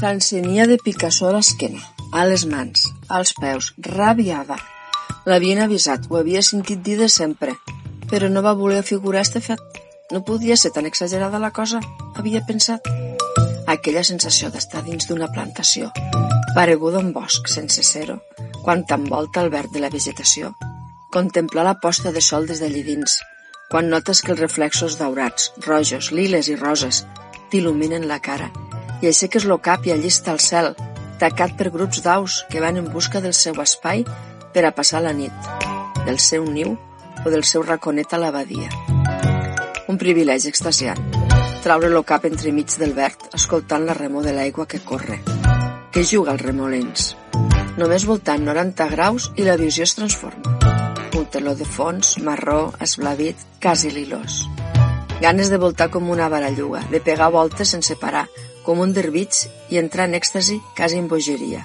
S'encenia de picassor a l'esquena, a les mans, als peus, rabiava. L'havien avisat, ho havia sentit dir de sempre, però no va voler afigurar este fet. No podia ser tan exagerada la cosa, havia pensat. Aquella sensació d'estar dins d'una plantació, pareguda a un bosc sense ser-ho, quan t'envolta el verd de la vegetació. Contemplar la posta de sol des d'allí dins, quan notes que els reflexos daurats, rojos, liles i roses t'il·luminen la cara i aixeques lo cap i allí està el cel, tacat per grups d'aus que van en busca del seu espai per a passar la nit, del seu niu o del seu raconet a l'abadia. Un privilegi extasiant, traure lo cap entremig del verd escoltant la remor de l'aigua que corre, que juga als remolins. Només voltant 90 graus i la visió es transforma. Un teló de fons, marró, esblavit, quasi lilós. Ganes de voltar com una baralluga, de pegar voltes sense parar, com un derbig i entrar en èxtasi quasi en bogeria.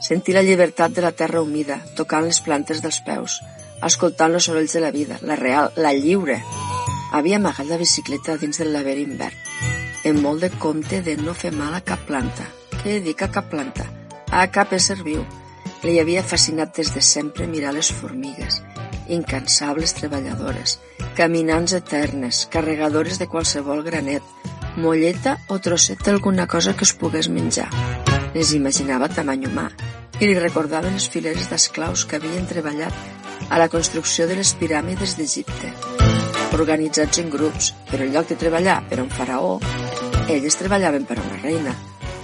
Sentir la llibertat de la terra humida, tocant les plantes dels peus, escoltant els sorolls de la vida, la real, la lliure. Havia amagat la bicicleta dins del laberint verd, en molt de compte de no fer mal a cap planta. Què dic a cap planta? A cap ésser viu. Li havia fascinat des de sempre mirar les formigues, incansables treballadores, caminants eternes, carregadores de qualsevol granet, molleta o trosset d'alguna cosa que es pogués menjar. Les imaginava tamany humà i li recordaven les fileres d'esclaus que havien treballat a la construcció de les piràmides d'Egipte. Organitzats en grups, però en lloc de treballar per a un faraó, elles treballaven per a una reina,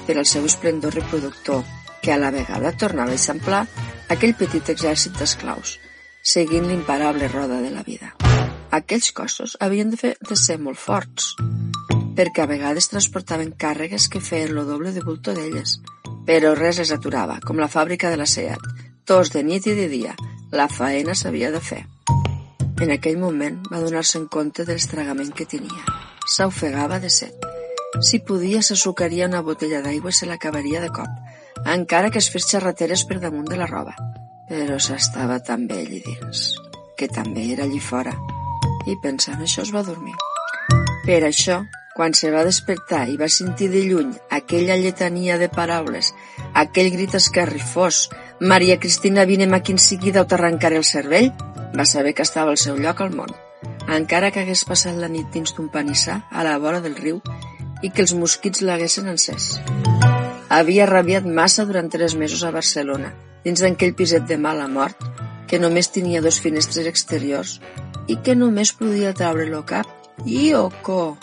per al seu esplendor reproductor, que a la vegada tornava a eixamplar aquell petit exèrcit d'esclaus, seguint l'imparable roda de la vida. Aquells cossos havien de, fer, de ser molt forts, perquè a vegades transportaven càrregues que feien lo doble de bulto d'elles. Però res les aturava, com la fàbrica de la SEAT. Tots de nit i de dia, la faena s'havia de fer. En aquell moment va donar-se en compte de l'estragament que tenia. S'ofegava de set. Si podia, s'assucaria una botella d'aigua i se l'acabaria de cop, encara que es fes xerrateres per damunt de la roba. Però s'estava tan bé allí dins, que també era allí fora. I pensant això es va dormir. Per això, quan se va despertar i va sentir de lluny aquella lletania de paraules, aquell grit escarrifós, Maria Cristina vine aquí en seguida o t'arrencaré el cervell, va saber que estava al seu lloc al món, encara que hagués passat la nit dins d'un panissà a la vora del riu i que els mosquits l'haguessin encès. Havia rabiat massa durant tres mesos a Barcelona, dins d'aquell piset de mala mort, que només tenia dos finestres exteriors i que només podia treure-lo cap i oco.